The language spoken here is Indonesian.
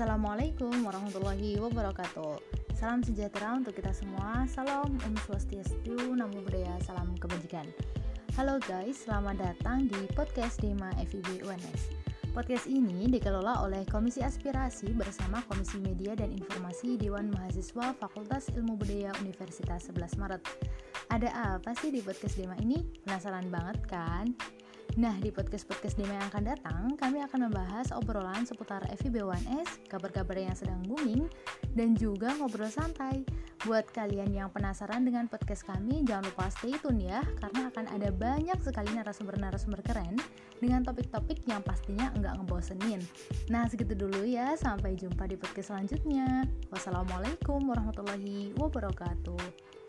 Assalamualaikum warahmatullahi wabarakatuh. Salam sejahtera untuk kita semua. Salam Om Swastiastu, Namo Buddhaya, Salam Kebajikan. Halo guys, selamat datang di podcast Dema FIB UNS Podcast ini dikelola oleh Komisi Aspirasi bersama Komisi Media dan Informasi Dewan Mahasiswa Fakultas Ilmu Budaya Universitas 11 Maret. Ada apa sih di podcast Dema ini? Penasaran banget kan? Nah, di podcast-podcast Dima yang akan datang, kami akan membahas obrolan seputar FIB1S, kabar-kabar yang sedang booming, dan juga ngobrol santai. Buat kalian yang penasaran dengan podcast kami, jangan lupa stay tune ya, karena akan ada banyak sekali narasumber-narasumber keren dengan topik-topik yang pastinya enggak ngebosenin. Nah, segitu dulu ya, sampai jumpa di podcast selanjutnya. Wassalamualaikum warahmatullahi wabarakatuh.